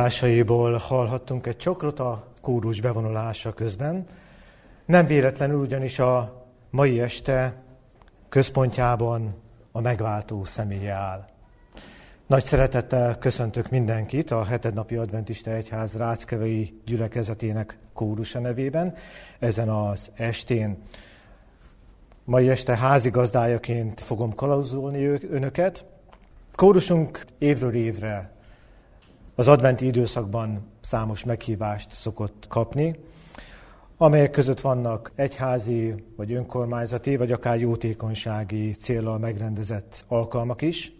Boldog mondásaiból hallhattunk egy csokrot a kórus bevonulása közben. Nem véletlenül ugyanis a mai este központjában a megváltó személye áll. Nagy szeretettel köszöntök mindenkit a hetednapi adventista egyház Ráckevei gyülekezetének kórusa nevében ezen az estén. Mai este házigazdájaként fogom kalauzolni önöket. Kórusunk évről évre az adventi időszakban számos meghívást szokott kapni, amelyek között vannak egyházi, vagy önkormányzati, vagy akár jótékonysági célral megrendezett alkalmak is.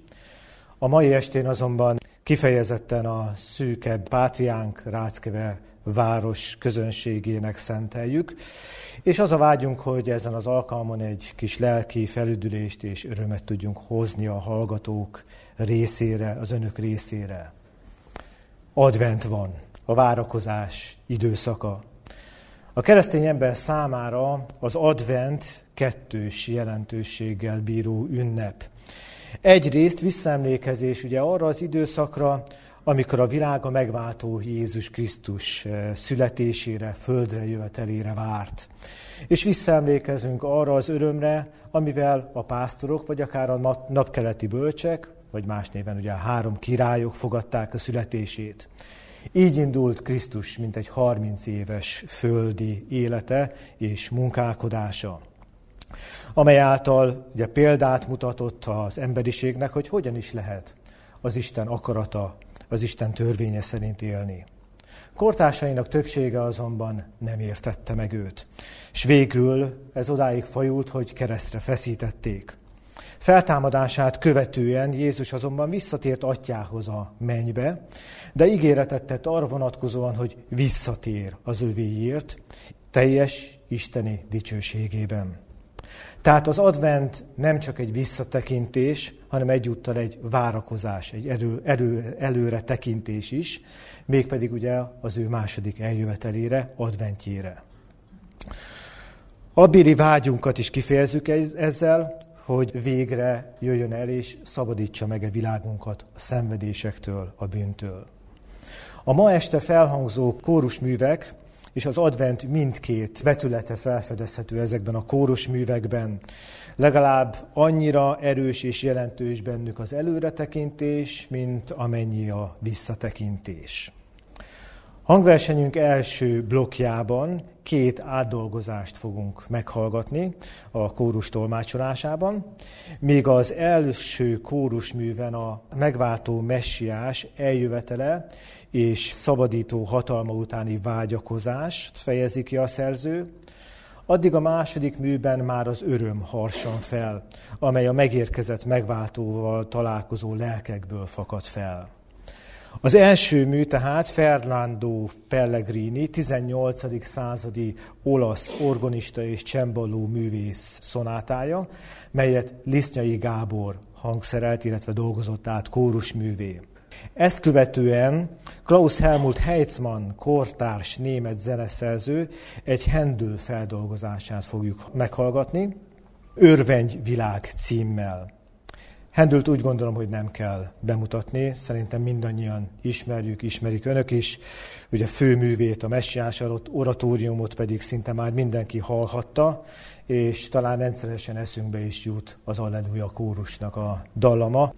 A mai estén azonban kifejezetten a szűkebb Pátriánk Ráckeve város közönségének szenteljük, és az a vágyunk, hogy ezen az alkalmon egy kis lelki felüdülést és örömet tudjunk hozni a hallgatók részére, az önök részére. Advent van, a várakozás időszaka. A keresztény ember számára az advent kettős jelentőséggel bíró ünnep. Egyrészt visszaemlékezés ugye arra az időszakra, amikor a világ a megváltó Jézus Krisztus eh, születésére, földre jövetelére várt. És visszaemlékezünk arra az örömre, amivel a pásztorok, vagy akár a napkeleti bölcsek, vagy más néven ugye a három királyok fogadták a születését. Így indult Krisztus, mint egy 30 éves földi élete és munkálkodása, amely által ugye példát mutatott az emberiségnek, hogy hogyan is lehet az Isten akarata, az Isten törvénye szerint élni. Kortársainak többsége azonban nem értette meg őt, és végül ez odáig fajult, hogy keresztre feszítették. Feltámadását követően Jézus azonban visszatért atyához a mennybe, de ígéretet tett arra vonatkozóan, hogy visszatér az övéért, teljes isteni dicsőségében. Tehát az advent nem csak egy visszatekintés, hanem egyúttal egy várakozás, egy erő, erő, előre tekintés is, mégpedig ugye az ő második eljövetelére, adventjére. Abbéli vágyunkat is kifejezzük ezzel, hogy végre jöjjön el és szabadítsa meg a világunkat a szenvedésektől, a bűntől. A ma este felhangzó kórusművek és az advent mindkét vetülete felfedezhető ezekben a kórusművekben. Legalább annyira erős és jelentős bennük az előretekintés, mint amennyi a visszatekintés. Hangversenyünk első blokkjában két átdolgozást fogunk meghallgatni a kórus tolmácsolásában, míg az első kórusműven a megváltó messiás eljövetele és szabadító hatalma utáni vágyakozást fejezi ki a szerző, addig a második műben már az öröm harsan fel, amely a megérkezett megváltóval találkozó lelkekből fakad fel. Az első mű tehát Fernando Pellegrini, 18. századi olasz organista és csembaló művész szonátája, melyet Lisznyai Gábor hangszerelt, illetve dolgozott át kórusművé. Ezt követően Klaus Helmut Heitzmann, kortárs német zeneszerző egy Hendül feldolgozását fogjuk meghallgatni, Örvengy világ címmel. Hendült úgy gondolom, hogy nem kell bemutatni, szerintem mindannyian ismerjük, ismerik önök is. Ugye főművét, a messiás oratóriumot pedig szinte már mindenki hallhatta, és talán rendszeresen eszünkbe is jut az Alleluja kórusnak a dallama.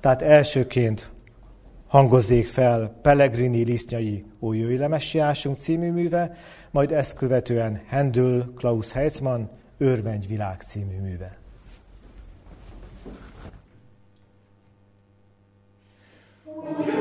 Tehát elsőként hangozzék fel Pellegrini Lisznyai Ó jöjj le című műve, majd ezt követően Hendül Klaus Heitzmann Örvengy világ című műve. Jöjj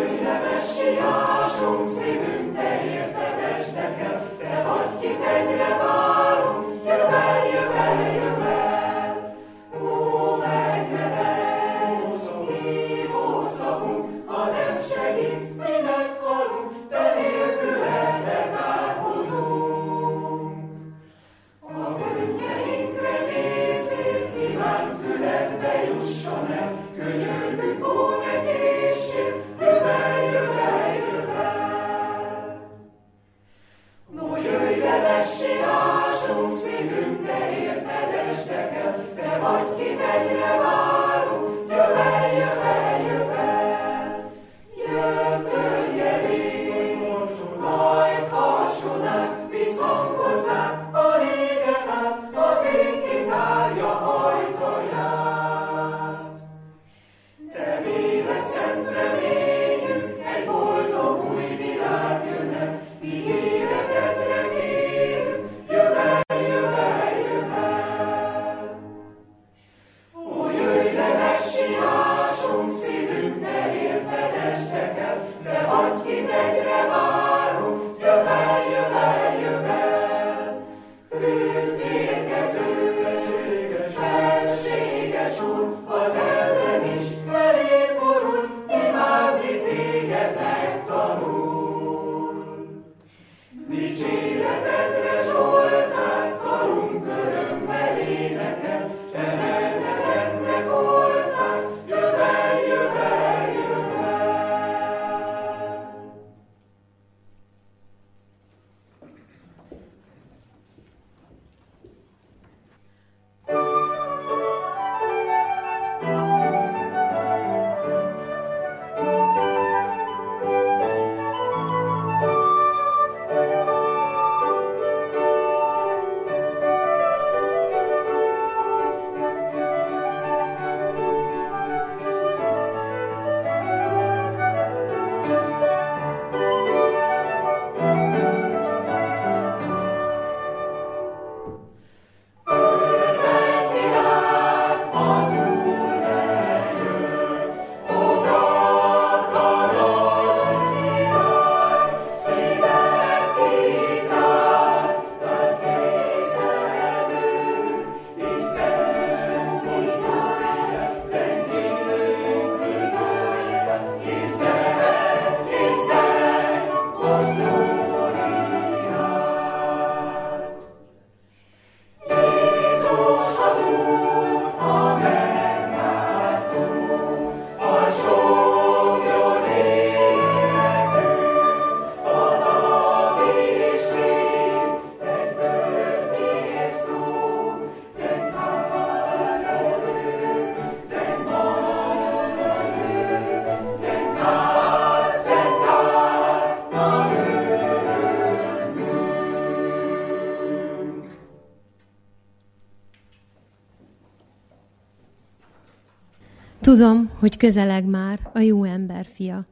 Tudom, hogy közeleg már a jó ember fia,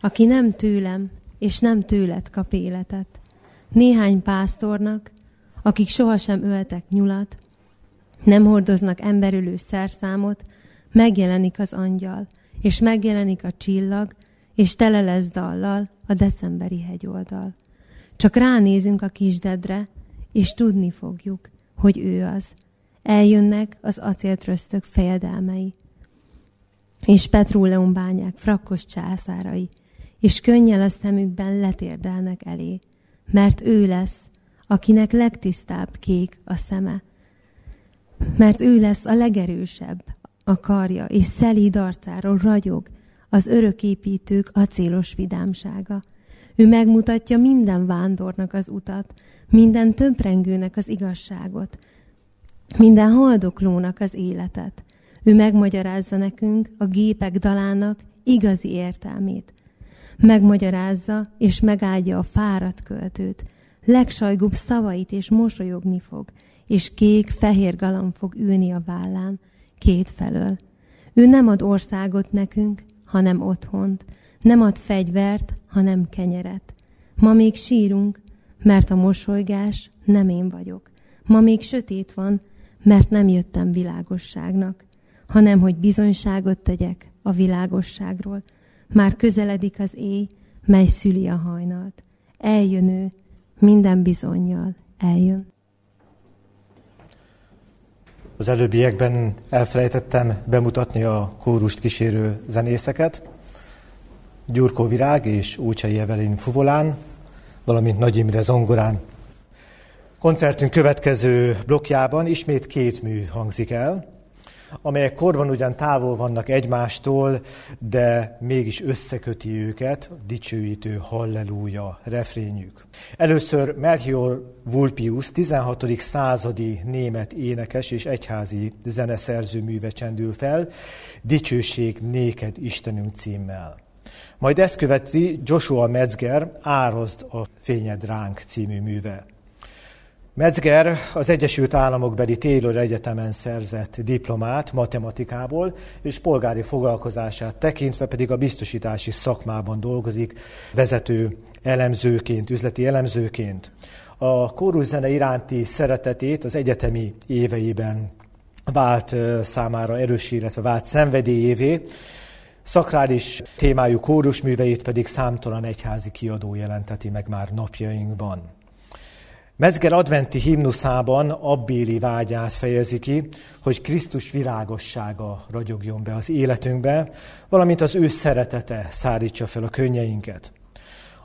aki nem tőlem és nem tőled kap életet. Néhány pásztornak, akik sohasem öltek nyulat, nem hordoznak emberülő szerszámot, megjelenik az angyal, és megjelenik a csillag, és tele lesz dallal a decemberi hegyoldal. Csak ránézünk a kisdedre, és tudni fogjuk, hogy ő az. Eljönnek az acéltröztök fejedelmei, és petróleumbányák frakkos császárai, és könnyel a szemükben letérdelnek elé, mert ő lesz, akinek legtisztább kék a szeme, mert ő lesz a legerősebb a karja, és szelíd arcáról ragyog az öröképítők acélos vidámsága. Ő megmutatja minden vándornak az utat, minden tömprengőnek az igazságot, minden haldoklónak az életet. Ő megmagyarázza nekünk a gépek dalának igazi értelmét. Megmagyarázza és megáldja a fáradt költőt. Legsajgóbb szavait és mosolyogni fog, és kék-fehér galam fog ülni a vállán, két felől. Ő nem ad országot nekünk, hanem otthont, nem ad fegyvert, hanem kenyeret. Ma még sírunk, mert a mosolygás nem én vagyok. Ma még sötét van, mert nem jöttem világosságnak, hanem hogy bizonyságot tegyek a világosságról. Már közeledik az éj, mely szüli a hajnalt. Eljön ő, minden bizonyjal eljön. Az előbbiekben elfelejtettem bemutatni a kórust kísérő zenészeket. Gyurkó Virág és Úcsai Evelin fuvolán, valamint Nagy Imre zongorán. Koncertünk következő blokkjában ismét két mű hangzik el amelyek korban ugyan távol vannak egymástól, de mégis összeköti őket, dicsőítő halleluja refrényük. Először Melchior Vulpius 16. századi német énekes és egyházi zeneszerző műve csendül fel, Dicsőség néked Istenünk címmel. Majd ezt követi Joshua Metzger Ározd a fényed ránk című műve. Metzger az Egyesült Államok beli Taylor Egyetemen szerzett diplomát matematikából, és polgári foglalkozását tekintve pedig a biztosítási szakmában dolgozik, vezető elemzőként, üzleti elemzőként. A kóruszene iránti szeretetét az egyetemi éveiben vált számára erős, illetve vált szenvedélyévé, Szakrális témájú kórusműveit pedig számtalan egyházi kiadó jelenteti meg már napjainkban. Metzger adventi himnuszában abbéli vágyát fejezi ki, hogy Krisztus virágossága ragyogjon be az életünkbe, valamint az ő szeretete szárítsa fel a könnyeinket.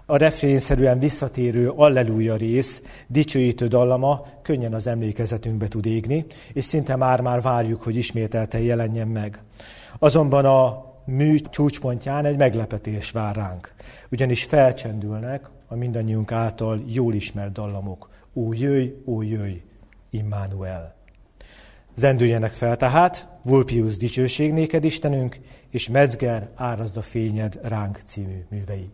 A refrénszerűen visszatérő Alleluja rész, dicsőítő dallama könnyen az emlékezetünkbe tud égni, és szinte már-már várjuk, hogy ismételten jelenjen meg. Azonban a mű csúcspontján egy meglepetés vár ránk, ugyanis felcsendülnek a mindannyiunk által jól ismert dallamok. Ó, jöjj, ó, jöjj, Immanuel. Zendüljenek fel tehát, Vulpius dicsőség néked Istenünk, és Metzger árazd a fényed ránk című művei.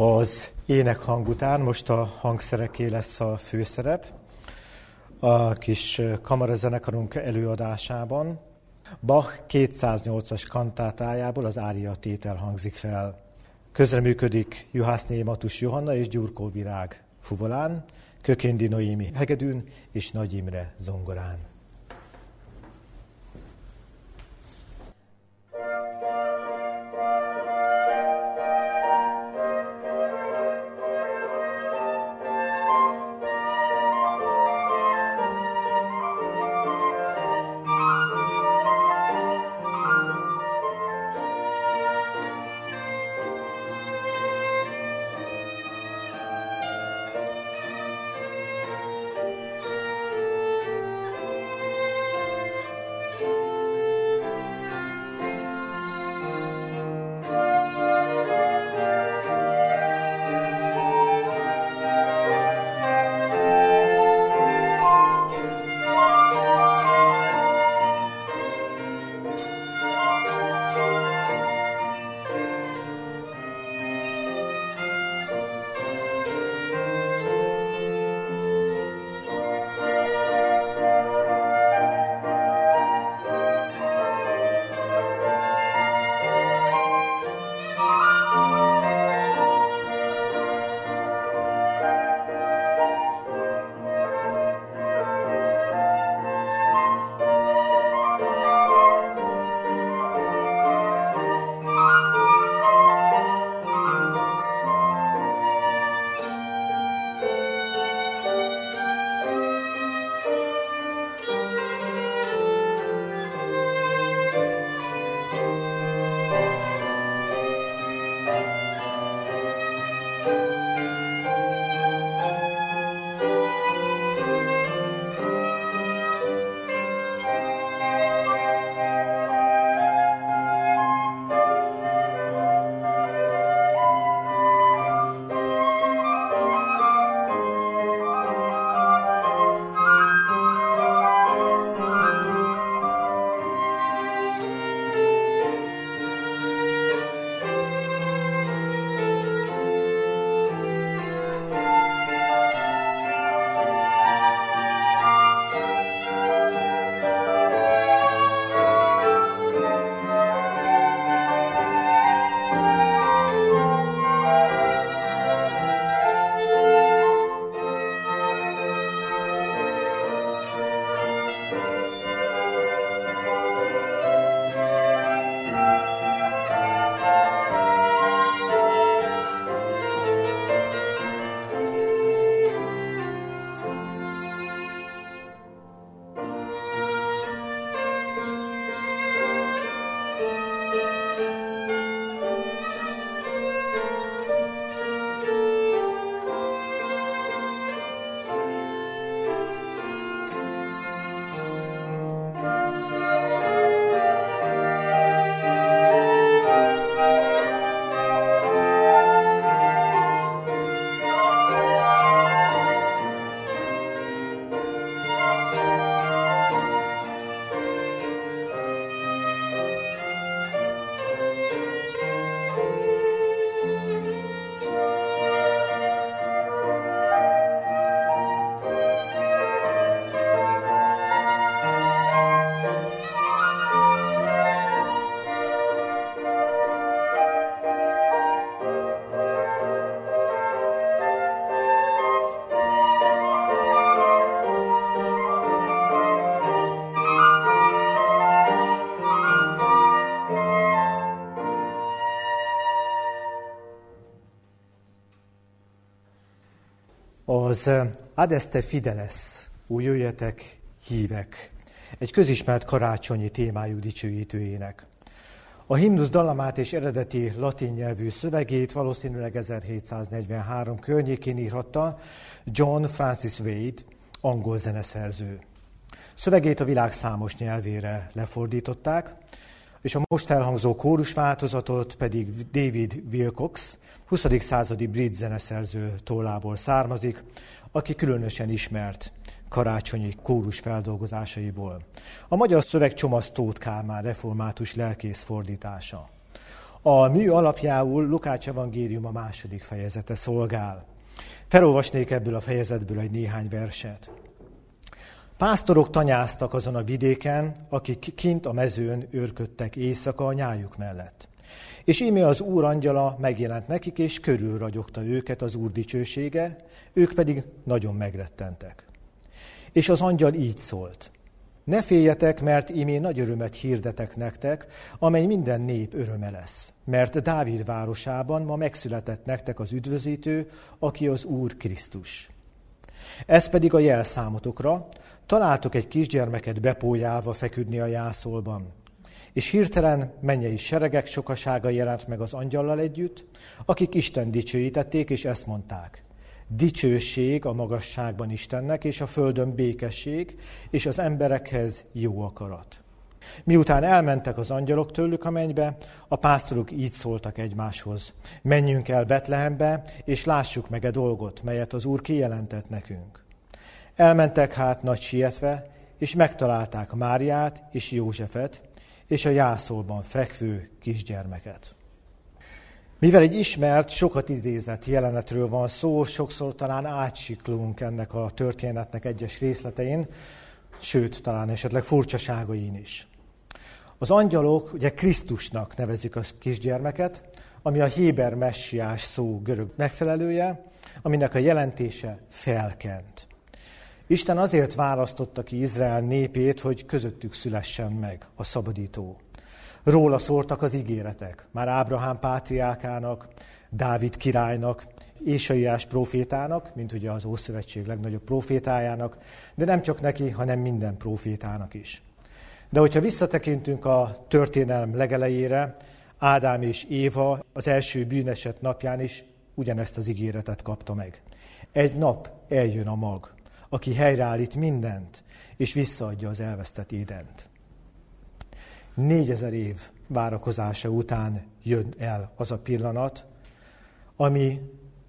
Az énekhang után most a hangszereké lesz a főszerep a kis kamarazenekarunk előadásában. Bach 208-as kantátájából az ária tétel hangzik fel. Közreműködik Juhászné Matus Johanna és Gyurkó Virág fuvolán, Kökéndi Noémi hegedűn és Nagy Imre zongorán. Az Adeste Fideles, úgy jöjjetek, hívek, egy közismert karácsonyi témájú dicsőítőjének. A himnusz dalamát és eredeti latin nyelvű szövegét valószínűleg 1743 környékén írhatta John Francis Wade, angol zeneszerző. Szövegét a világ számos nyelvére lefordították, és a most felhangzó kórus változatot pedig David Wilcox, 20. századi brit zeneszerző tollából származik, aki különösen ismert karácsonyi kórus feldolgozásaiból. A magyar szöveg Csomasz Tóth Kálmán református lelkész fordítása. A mű alapjául Lukács evangélium a második fejezete szolgál. Felolvasnék ebből a fejezetből egy néhány verset. Pásztorok tanyáztak azon a vidéken, akik kint a mezőn őrködtek éjszaka a nyájuk mellett. És íme az Úr angyala megjelent nekik, és körülragyogta őket az Úr dicsősége, ők pedig nagyon megrettentek. És az angyal így szólt. Ne féljetek, mert imé nagy örömet hirdetek nektek, amely minden nép öröme lesz. Mert Dávid városában ma megszületett nektek az üdvözítő, aki az Úr Krisztus. Ez pedig a jelszámotokra, találtok egy kisgyermeket bepójálva feküdni a jászolban. És hirtelen mennyei seregek sokasága jelent meg az angyallal együtt, akik Isten dicsőítették, és ezt mondták. Dicsőség a magasságban Istennek, és a földön békesség, és az emberekhez jó akarat. Miután elmentek az angyalok tőlük a mennybe, a pásztorok így szóltak egymáshoz. Menjünk el Betlehembe, és lássuk meg a dolgot, melyet az Úr kijelentett nekünk. Elmentek hát nagy sietve, és megtalálták Máriát és Józsefet, és a jászolban fekvő kisgyermeket. Mivel egy ismert, sokat idézett jelenetről van szó, sokszor talán átsiklunk ennek a történetnek egyes részletein, sőt, talán esetleg furcsaságain is. Az angyalok ugye Krisztusnak nevezik a kisgyermeket, ami a Héber messiás szó görög megfelelője, aminek a jelentése felkent. Isten azért választotta ki Izrael népét, hogy közöttük szülessen meg a szabadító. Róla szóltak az ígéretek, már Ábrahám pátriákának, Dávid királynak, Ésaiás profétának, mint ugye az Ószövetség legnagyobb profétájának, de nem csak neki, hanem minden profétának is. De hogyha visszatekintünk a történelem legelejére, Ádám és Éva az első bűneset napján is ugyanezt az ígéretet kapta meg. Egy nap eljön a mag, aki helyreállít mindent, és visszaadja az elvesztett Édent. Négyezer év várakozása után jön el az a pillanat, ami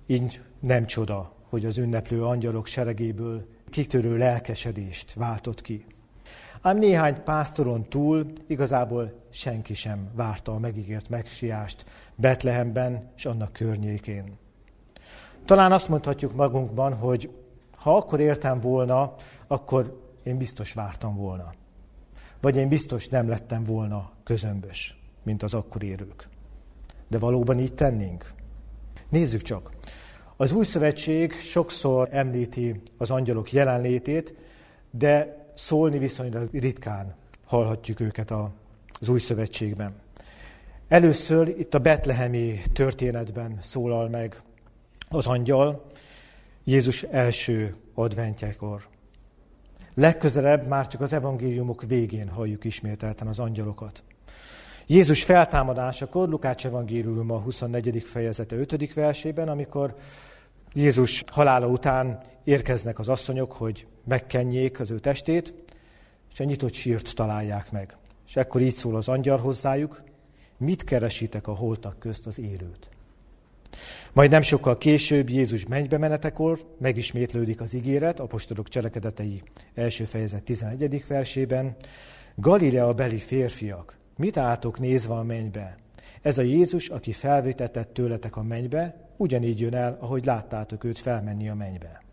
így nem csoda, hogy az ünneplő angyalok seregéből kitörő lelkesedést váltott ki. Ám néhány pásztoron túl igazából senki sem várta a megígért megsiást Betlehemben és annak környékén. Talán azt mondhatjuk magunkban, hogy ha akkor értem volna, akkor én biztos vártam volna. Vagy én biztos nem lettem volna közömbös, mint az akkor érők. De valóban így tennénk? Nézzük csak. Az új szövetség sokszor említi az angyalok jelenlétét, de szólni viszonylag ritkán hallhatjuk őket az új szövetségben. Először itt a betlehemi történetben szólal meg az angyal, Jézus első adventjekor. Legközelebb már csak az evangéliumok végén halljuk ismételten az angyalokat. Jézus feltámadásakor, Lukács evangélium a 24. fejezete 5. versében, amikor Jézus halála után érkeznek az asszonyok, hogy megkenjék az ő testét, és a nyitott sírt találják meg. És ekkor így szól az angyal hozzájuk, mit keresitek a holtak közt az élőt? Majd nem sokkal később Jézus mennybe menetekor megismétlődik az ígéret, apostolok cselekedetei első fejezet 11. versében. Galilea beli férfiak, mit álltok nézve a mennybe? Ez a Jézus, aki felvétetett tőletek a mennybe, ugyanígy jön el, ahogy láttátok őt felmenni a mennybe.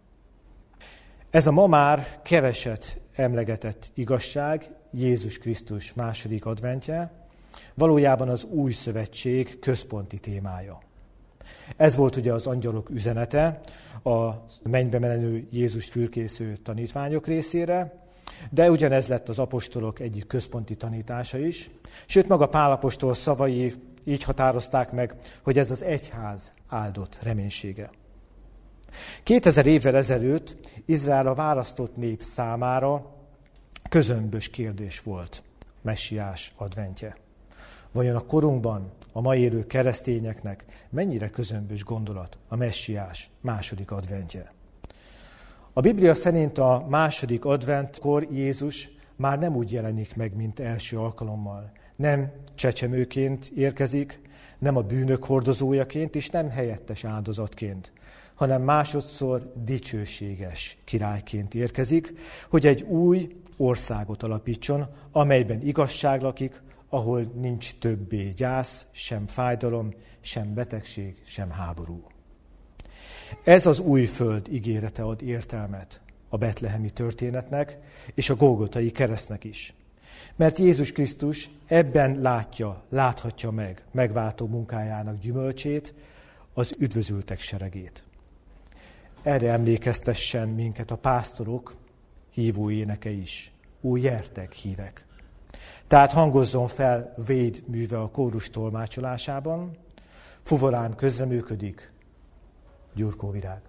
Ez a ma már keveset emlegetett igazság, Jézus Krisztus második adventje, valójában az új szövetség központi témája. Ez volt ugye az angyalok üzenete a mennybe menő Jézust fürkésző tanítványok részére, de ugyanez lett az apostolok egyik központi tanítása is. Sőt, maga Pálapostól szavai így határozták meg, hogy ez az egyház áldott reménysége. 2000 évvel ezelőtt Izrael a választott nép számára közömbös kérdés volt messiás adventje. Vajon a korunkban a mai élő keresztényeknek mennyire közömbös gondolat a messiás második adventje? A Biblia szerint a második adventkor Jézus már nem úgy jelenik meg, mint első alkalommal. Nem csecsemőként érkezik, nem a bűnök hordozójaként, és nem helyettes áldozatként, hanem másodszor dicsőséges királyként érkezik, hogy egy új országot alapítson, amelyben igazság lakik, ahol nincs többé gyász, sem fájdalom, sem betegség, sem háború. Ez az új föld ígérete ad értelmet a betlehemi történetnek és a Golgotai keresztnek is. Mert Jézus Krisztus ebben látja, láthatja meg megváltó munkájának gyümölcsét, az üdvözültek seregét. Erre emlékeztessen minket a pásztorok hívó éneke is. Új jertek hívek. Tehát hangozzon fel véd műve a kórus tolmácsolásában, fuvorán közreműködik gyurkóvirág.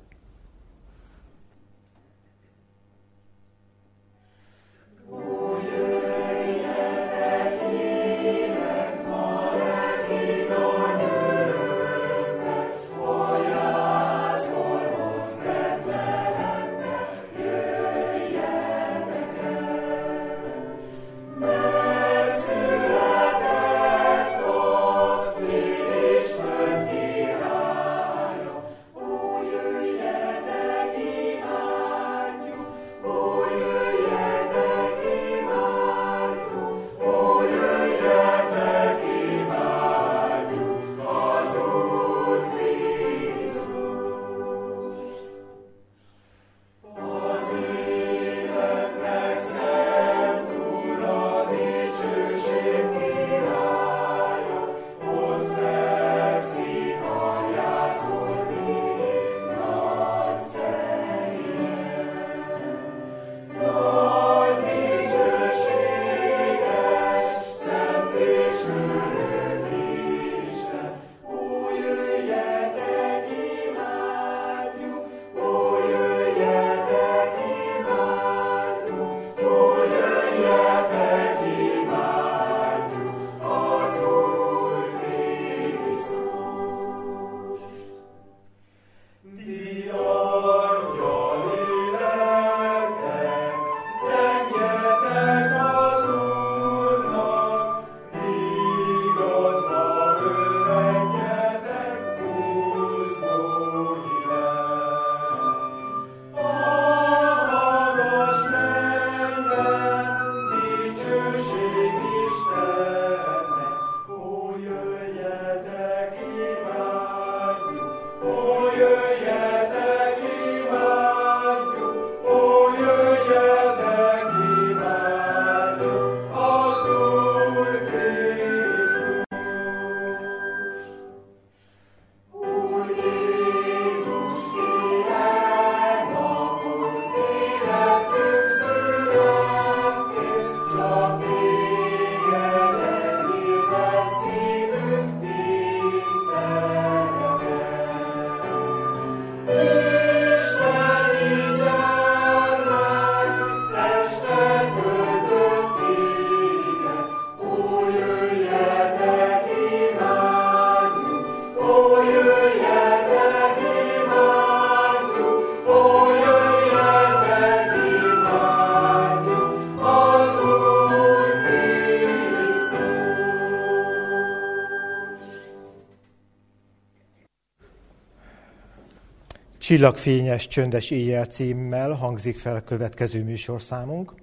Csillagfényes, csöndes éjjel címmel hangzik fel a következő műsorszámunk.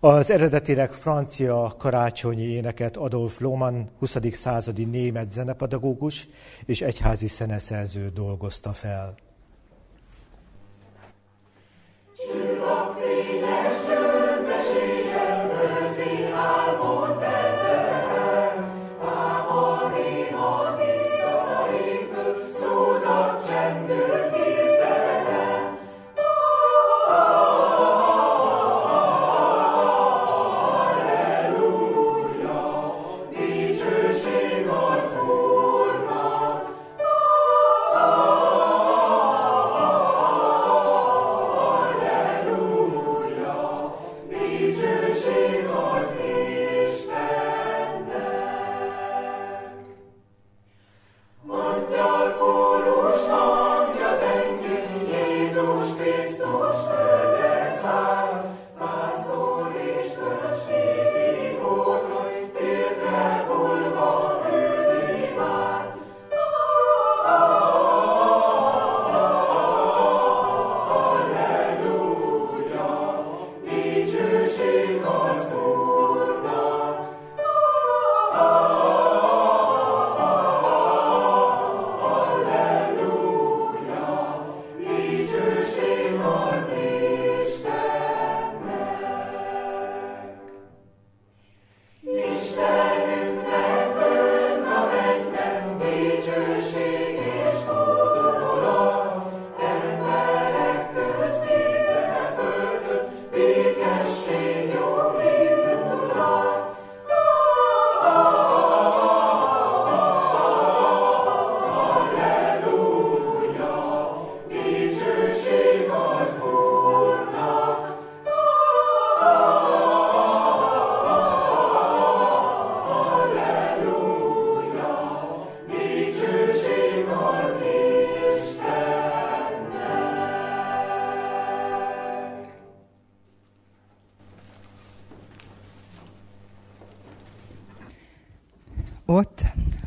Az eredetileg francia karácsonyi éneket Adolf Lohmann, 20. századi német zenepedagógus és egyházi szeneszerző dolgozta fel.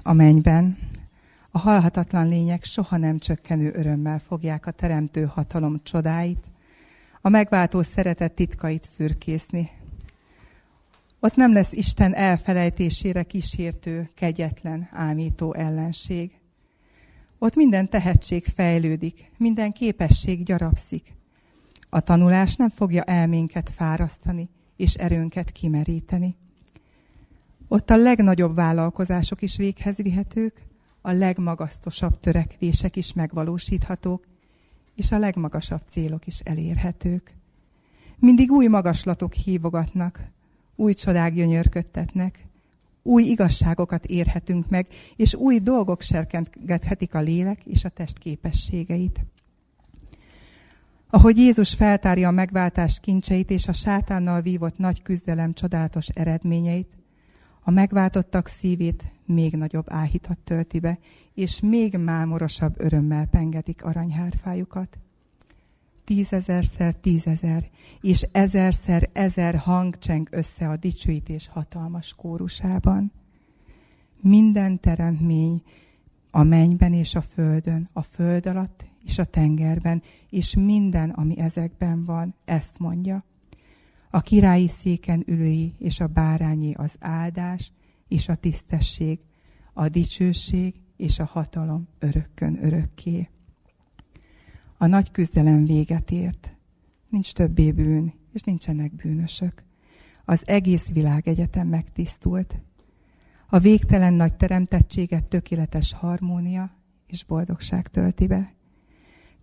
A mennyben, a halhatatlan lények soha nem csökkenő örömmel fogják a teremtő hatalom csodáit, a megváltó szeretet titkait fürkészni. Ott nem lesz Isten elfelejtésére kísértő, kegyetlen, ámító ellenség. Ott minden tehetség fejlődik, minden képesség gyarapszik. A tanulás nem fogja elménket fárasztani, és erőnket kimeríteni. Ott a legnagyobb vállalkozások is véghez vihetők, a legmagasztosabb törekvések is megvalósíthatók, és a legmagasabb célok is elérhetők. Mindig új magaslatok hívogatnak, új csodák gyönyörködtetnek, új igazságokat érhetünk meg, és új dolgok serkenthetik a lélek és a test képességeit. Ahogy Jézus feltárja a megváltás kincseit és a sátánnal vívott nagy küzdelem csodálatos eredményeit, a megváltottak szívét még nagyobb áhítat tölti be, és még mámorosabb örömmel pengetik aranyhárfájukat. Tízezerszer tízezer, és ezerszer ezer hang cseng össze a dicsőítés hatalmas kórusában. Minden teremtmény a mennyben és a földön, a föld alatt és a tengerben, és minden, ami ezekben van, ezt mondja. A királyi széken ülői és a bárányi az áldás és a tisztesség, a dicsőség és a hatalom örökkön örökké. A nagy küzdelem véget ért. Nincs többé bűn, és nincsenek bűnösök. Az egész világegyetem megtisztult. A végtelen nagy teremtettséget tökéletes harmónia és boldogság tölti be.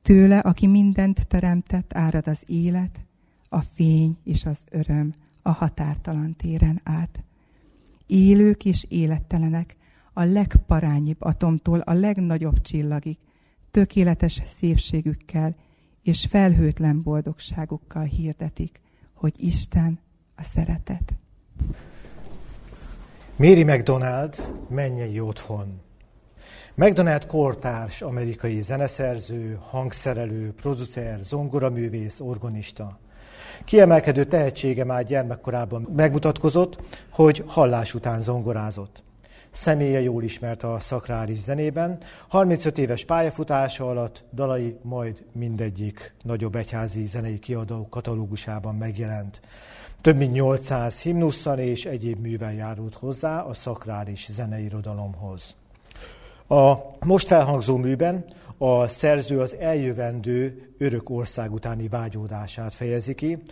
Tőle, aki mindent teremtett, árad az élet, a fény és az öröm a határtalan téren át. Élők és élettelenek, a legparányibb atomtól a legnagyobb csillagig, tökéletes szépségükkel és felhőtlen boldogságukkal hirdetik, hogy Isten a szeretet. Mary McDonald mennyei otthon. McDonald kortárs amerikai zeneszerző, hangszerelő, producer, zongoraművész, organista. Kiemelkedő tehetsége már gyermekkorában megmutatkozott, hogy hallás után zongorázott. Személye jól ismert a szakrális zenében. 35 éves pályafutása alatt dalai majd mindegyik nagyobb egyházi zenei kiadó katalógusában megjelent. Több mint 800 himnusszal és egyéb művel járult hozzá a szakrális zeneirodalomhoz. A most felhangzó műben a szerző az eljövendő örök ország utáni vágyódását fejezi ki,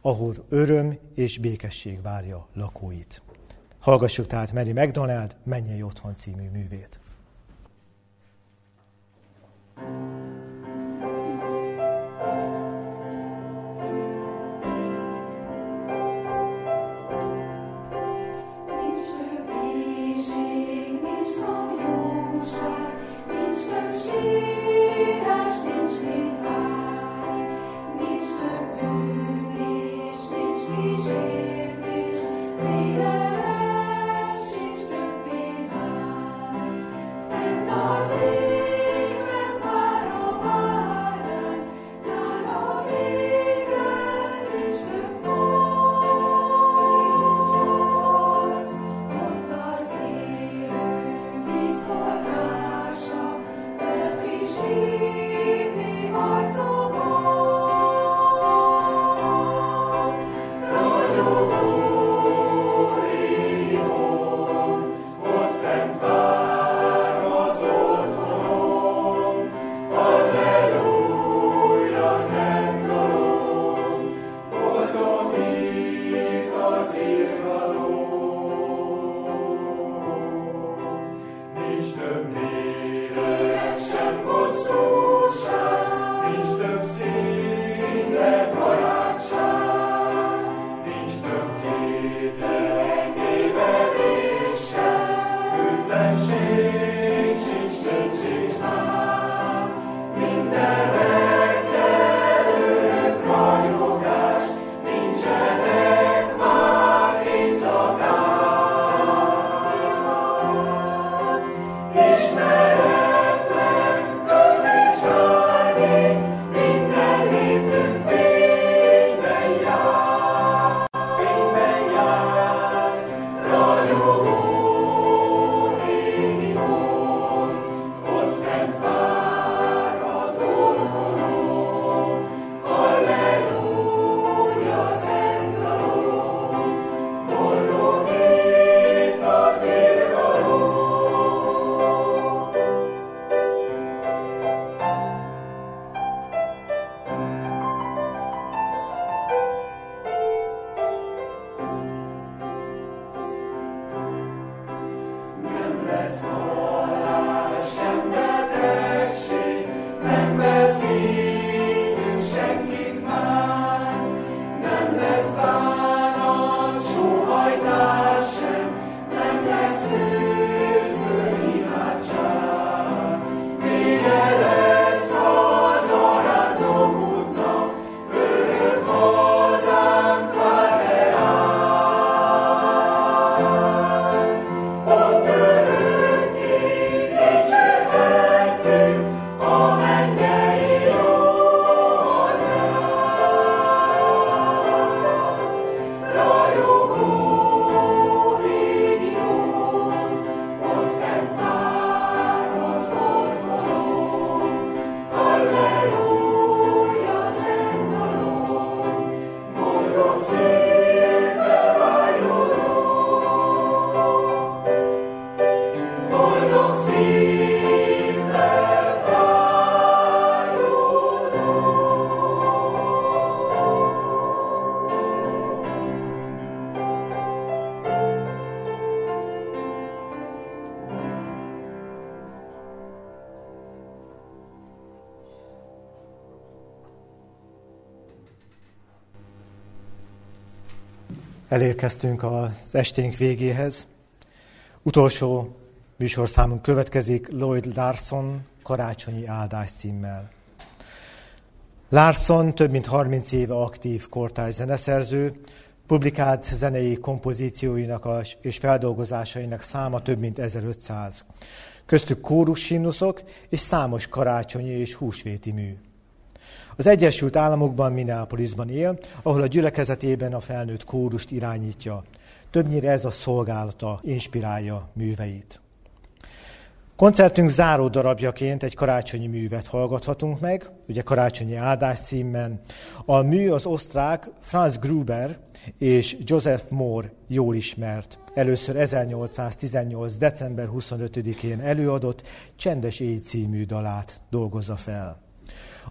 ahol öröm és békesség várja lakóit. Hallgassuk tehát Mary McDonald Mennyei Otthon című művét. thank you Elérkeztünk az esténk végéhez. Utolsó műsorszámunk következik Lloyd Larson karácsonyi áldás címmel. Larson több mint 30 éve aktív kortárs zeneszerző, publikált zenei kompozícióinak és feldolgozásainak száma több mint 1500. Köztük kórus és számos karácsonyi és húsvéti mű. Az Egyesült Államokban, Minneapolisban él, ahol a gyülekezetében a felnőtt kórust irányítja. Többnyire ez a szolgálata inspirálja műveit. Koncertünk záró darabjaként egy karácsonyi művet hallgathatunk meg, ugye karácsonyi áldás címben. A mű az osztrák Franz Gruber és Joseph Moore jól ismert, először 1818. december 25-én előadott Csendes Éj című dalát dolgozza fel.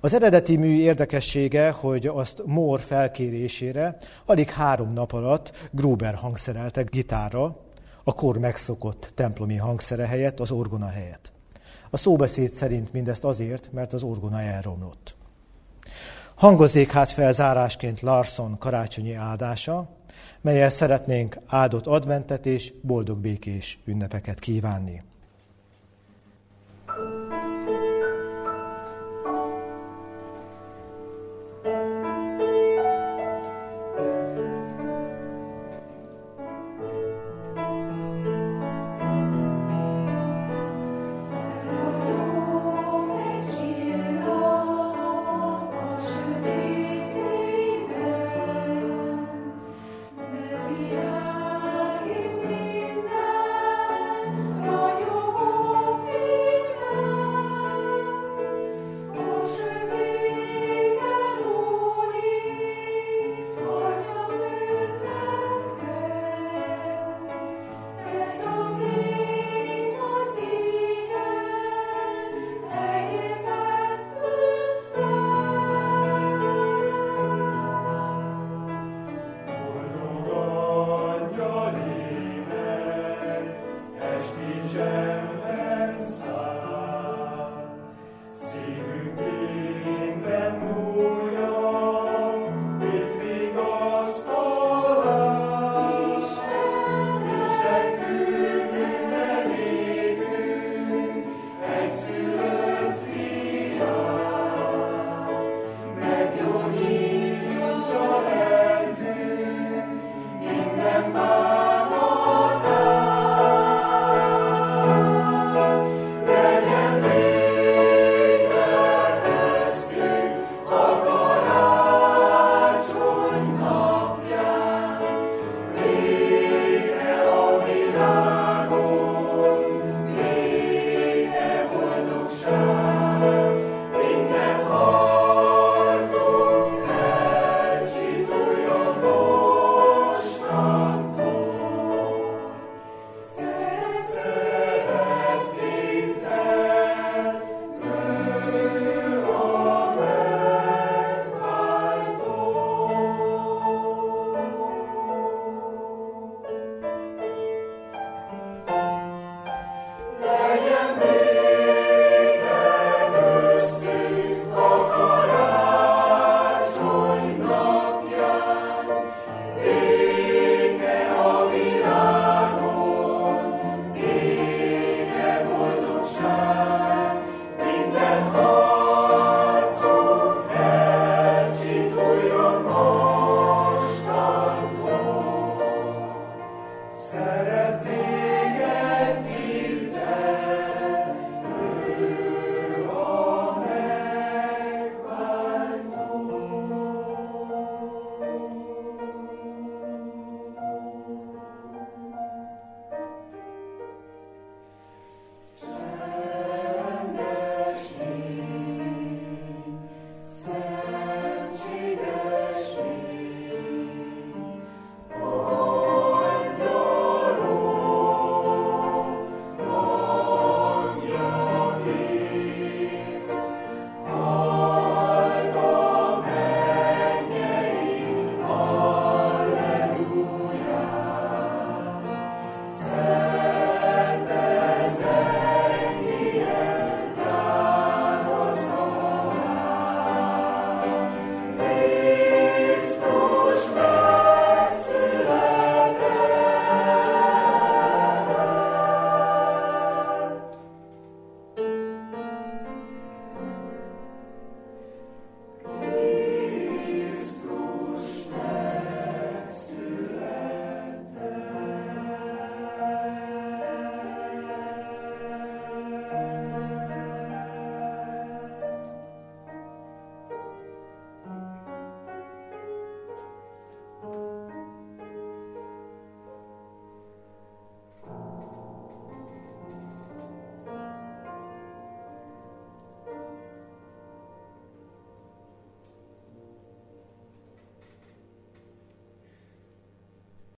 Az eredeti mű érdekessége, hogy azt Moore felkérésére alig három nap alatt Gruber hangszerelte gitárra, a kor megszokott templomi hangszere helyett, az orgona helyett. A szóbeszéd szerint mindezt azért, mert az orgona elromlott. Hangozzék hát fel zárásként Larson karácsonyi áldása, melyel szeretnénk áldott adventet és boldog békés ünnepeket kívánni.